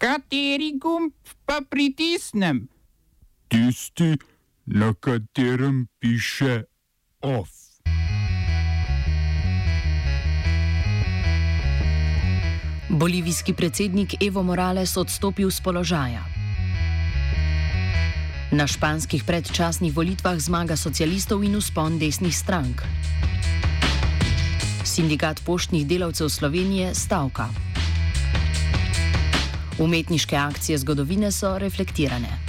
Kateri gumb pa pritisnem? Tisti, na katerem piše OF. Bolivijski predsednik Evo Morales odstopil z položaja. Na španskih predčasnih volitvah zmaga socialistov in uspon desnih strank. Sindikat poštnih delavcev Slovenije stavka. Umetniške akcije zgodovine so reflektirane.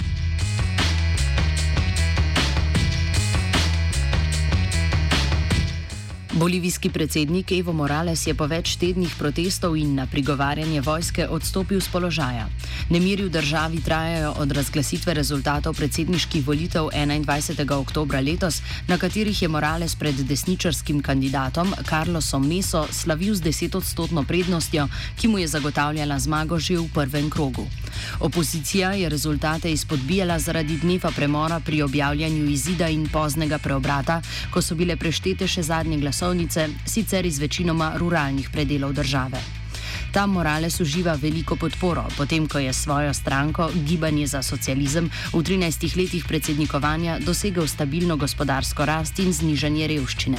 Bolivijski predsednik Evo Morales je po več tednih protestov in na prigovarjanje vojske odstopil z položaja. Nemiri v državi trajajo od razglasitve rezultatov predsedniških volitev 21. oktober letos, na katerih je Morales pred desničarskim kandidatom Carlosom Meso slavil z desetodstotno prednostjo, ki mu je zagotavljala zmago že v prvem krogu. Opozicija je rezultate izpodbijala zaradi dneva premora pri objavljanju izida in poznega preobrata, ko so bile preštete še zadnje glasove glasovnice, sicer iz večinoma ruralnih predelov države. Tam Morales uživa veliko podporo, potem ko je svojo stranko Gibanje za socializem v 13 letih predsednikovanja dosegel stabilno gospodarsko rast in znižanje revščine.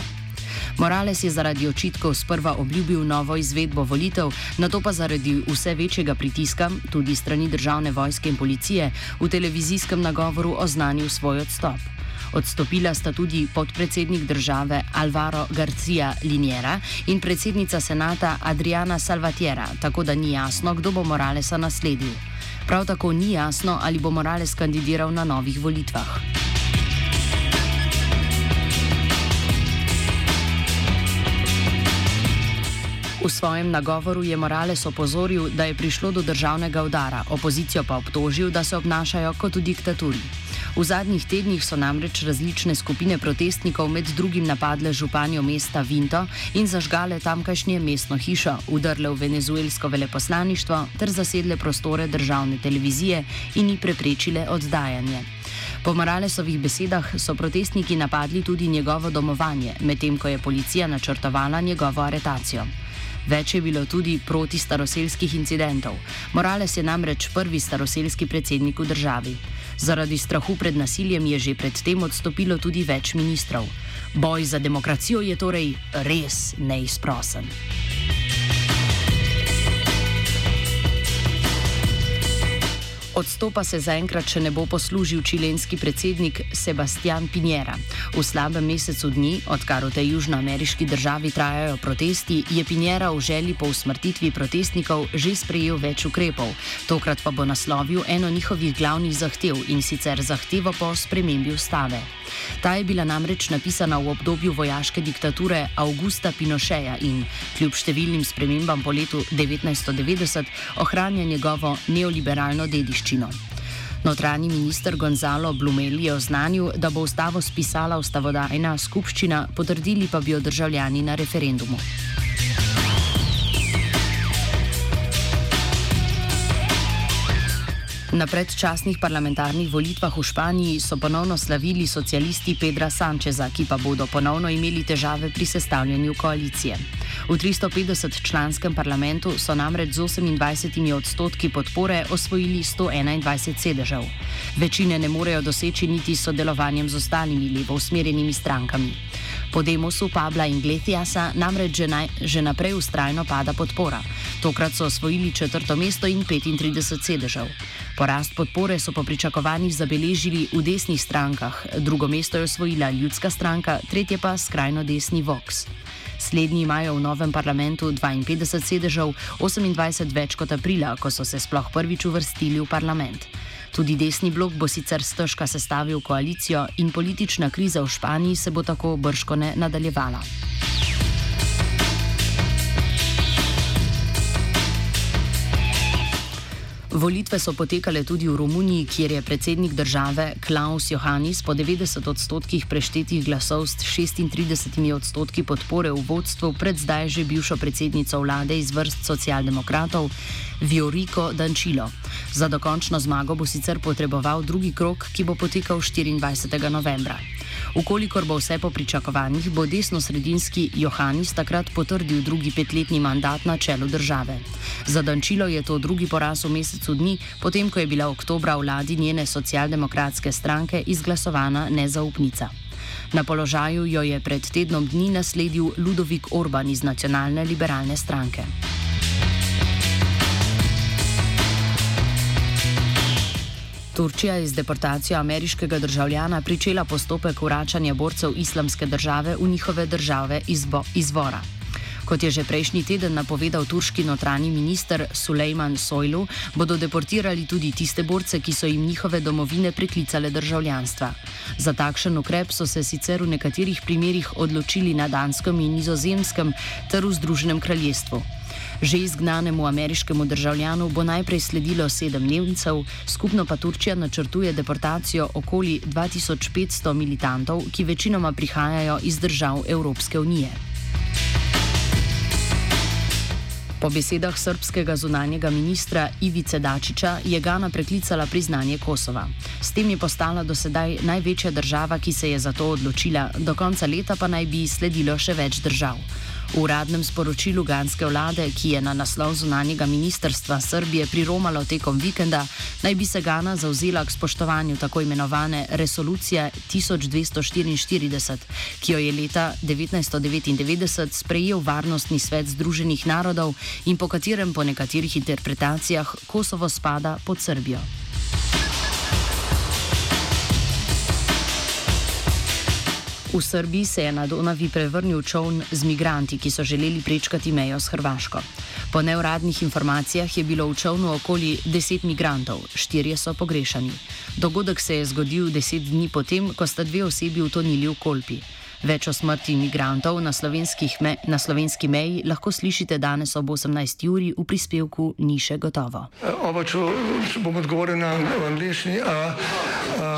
Morales je zaradi očitkov sprva obljubil novo izvedbo volitev, na to pa zaradi vse večjega pritiska, tudi strani državne vojske in policije, v televizijskem nagovoru oznanil svoj odstop. Odstopila sta tudi podpredsednik države Alvaro Garcia Liniera in predsednica senata Adriana Salvatierra, tako da ni jasno, kdo bo Moralesa nasledil. Prav tako ni jasno, ali bo Morales kandidiral na novih volitvah. V svojem nagovoru je Morales opozoril, da je prišlo do državnega udara, opozicijo pa obtožil, da se obnašajo kot v diktaturi. V zadnjih tednih so namreč različne skupine protestnikov med drugim napadle županjo mesta Vinto in zažgale tamkajšnje mestno hišo, udrle v venezuelsko veleposlaništvo ter zasedle prostore državne televizije in ji preprečile oddajanje. Po Moralesovih besedah so protestniki napadli tudi njegovo domovanje, medtem ko je policija načrtovala njegovo aretacijo. Več je bilo tudi proti staroselskih incidentov. Morales je namreč prvi staroselski predsednik v državi. Zaradi strahu pred nasiljem je že predtem odstopilo tudi več ministrov. Boj za demokracijo je torej res neizprosen. Odstopa se zaenkrat še ne bo poslužil čilenski predsednik Sebastian Pinjera. V slabem mesecu dni, odkar v tej južnoameriški državi trajajo protesti, je Pinjera v želji po usmrtitvi protestnikov že sprejel več ukrepov. Tokrat pa bo naslovil eno njihovih glavnih zahtev in sicer zahtevo po spremembi ustave. Ta je bila namreč napisana v obdobju vojaške diktature Augusta Pinocheja in, kljub številnim spremembam po letu 1990, ohranja njegovo neoliberalno dediščino. Notranji minister Gonzalo Blumel je oznanil, da bo ustavo spisala ustavodajna skupščina, potrdili pa bi jo državljani na referendumu. Na predčasnih parlamentarnih volitvah v Španiji so ponovno slavili socialisti Pedra Sančeza, ki pa bodo ponovno imeli težave pri sestavljanju koalicije. V 350-članskem parlamentu so namreč z 28 odstotki podpore osvojili 121 sedežev. Večine ne morejo doseči niti s sodelovanjem z ostalimi levo usmerjenimi strankami. Po demosu Pabla Inglesiasa namreč že, naj, že naprej ustrajno pada podpora. Tokrat so osvojili četrto mesto in 35 sedežev. Porast podpore so po pričakovanjih zabeležili v desnih strankah, drugo mesto je osvojila ljudska stranka, tretje pa skrajno desni Vox. Slednji imajo v novem parlamentu 52 sedežev, 28 več kot aprila, ko so se sploh prvič uvrstili v parlament. Tudi desni blok bo sicer stežka sestavil koalicijo in politična kriza v Španiji se bo tako brško ne nadaljevala. Volitve so potekale tudi v Romuniji, kjer je predsednik države Klaus Johannis po 90 odstotkih preštetih glasov s 36 odstotki podpore v vodstvu pred zdaj že bivšo predsednico vlade iz vrst socialdemokratov Vioriko Dančilo. Za dokončno zmago bo sicer potreboval drugi krok, ki bo potekal 24. novembra. Ukolikor bo vse po pričakovanjih, bo desno-sredinski Johannis takrat potrdil drugi petletni mandat na čelu države. Za Dančilo je to drugi poraz v mesecu dni, potem ko je bila oktobra vladi njene socialdemokratske stranke izglasovana nezaupnica. Na položaju jo je pred tednom dni nasledil Ludovik Orban iz nacionalne liberalne stranke. Turčija je z deportacijo ameriškega državljana pričela postopek vračanja borcev islamske države v njihove države izbo, izvora. Kot je že prejšnji teden napovedal turški notranji minister Sulejman Sojlu, bodo deportirali tudi tiste borce, ki so jim njihove domovine priklicale državljanstva. Za takšen ukrep so se sicer v nekaterih primerjih odločili na Danskem in Nizozemskem ter v Združenem kraljestvu. Že izgnanemu ameriškemu državljanu bo najprej sledilo sedem Nemcev, skupno pa Turčija načrtuje deportacijo okoli 2500 militantov, ki večinoma prihajajo iz držav Evropske unije. Po besedah srpskega zunanjega ministra Ivice Dačiča je Gana preklicala priznanje Kosova. S tem je postala do sedaj največja država, ki se je za to odločila, do konca leta pa naj bi sledilo še več držav. V uradnem sporočilu ganske vlade, ki je na naslov zunanjega ministrstva Srbije priromalo tekom vikenda, naj bi se Gana zauzela k spoštovanju tako imenovane resolucije 1244, ki jo je leta 1999 sprejel Varnostni svet Združenih narodov in po katerem po nekaterih interpretacijah Kosovo spada pod Srbijo. V Srbiji se je na Donavi prevrnil čovn z migranti, ki so želeli prečkati mejo s Hrvaško. Po neuradnih informacijah je bilo v čovnu okoli deset migrantov, štirje so pogrešani. Dogodek se je zgodil deset dni potem, ko sta dve osebi utonili v Kolpi. Več o smrti imigrantov na, me, na slovenski meji lahko slišite danes ob 18. uri v prispevku Ni še gotovo. Uh, oba, če bom odgovoril na angliški.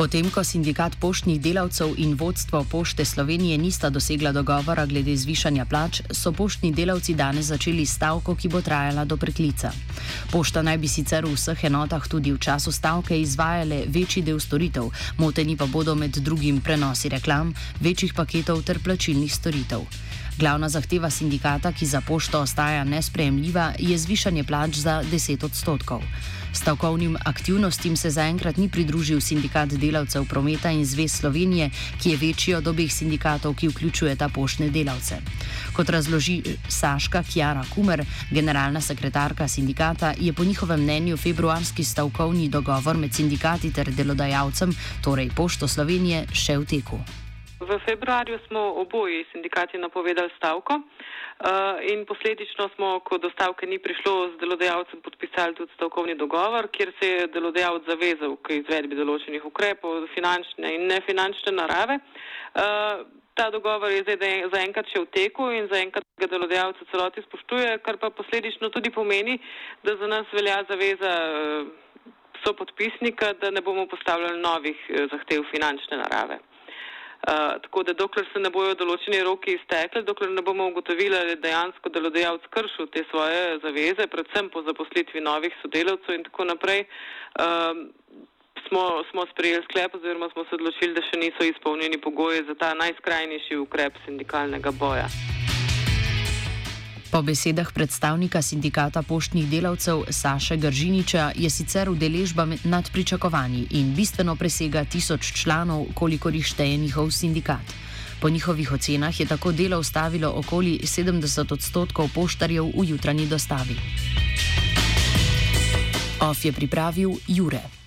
Potem, ko sindikat poštnih delavcev in vodstvo pošte Slovenije nista dosegla dogovora glede zvišanja plač, so poštni delavci danes začeli stavko, ki bo trajala do preklica. Pošta naj bi sicer v vseh enotah tudi v času stavke izvajale večji del storitev, moteni pa bodo med drugim prenosi reklam, večjih paketov ter plačilnih storitev. Glavna zahteva sindikata, ki za pošto ostaja nesprejemljiva, je zvišanje plač za 10 odstotkov. Stavkovnim aktivnostim se zaenkrat ni pridružil sindikat delavcev prometa in Zvez Slovenije, ki je večji od obeh sindikatov, ki vključuje ta poštne delavce. Kot razloži Saška Kjara Kumer, generalna sekretarka sindikata, je po njihovem mnenju februarski stavkovni dogovor med sindikati ter delodajalcem, torej Pošto Slovenije, še v teku. V februarju smo oboji sindikati napovedali stavko uh, in posledično smo, ko do stavke ni prišlo, z delodajalcem podpisali tudi stavkovni dogovor, kjer se je delodajalec zavezal k izvedbi določenih ukrepov finančne in nefinančne narave. Uh, ta dogovor je zdaj zaenkrat še v teku in zaenkrat ga delodajalce celoti spoštuje, kar pa posledično tudi pomeni, da za nas velja zaveza. Uh, so podpisnika, da ne bomo postavljali novih zahtev finančne narave. Tako da dokler se ne bojo določeni roki iztekli, dokler ne bomo ugotovili, je dejansko delodajalec kršil te svoje zaveze, predvsem po zaposlitvi novih sodelavcev in tako naprej, uh, smo, smo sprejeli sklep oziroma smo se odločili, da še niso izpolnjeni pogoji za ta najskrajnejši ukrep sindikalnega boja. Po besedah predstavnika sindikata poštnih delavcev Saša Gržiniča je sicer udeležba nad pričakovanji in bistveno presega tisoč članov, kolikor jih šteje njihov sindikat. Po njihovih ocenah je tako delo ustavilo okoli 70 odstotkov poštarjev v jutranji dostavi. OF je pripravil Jure.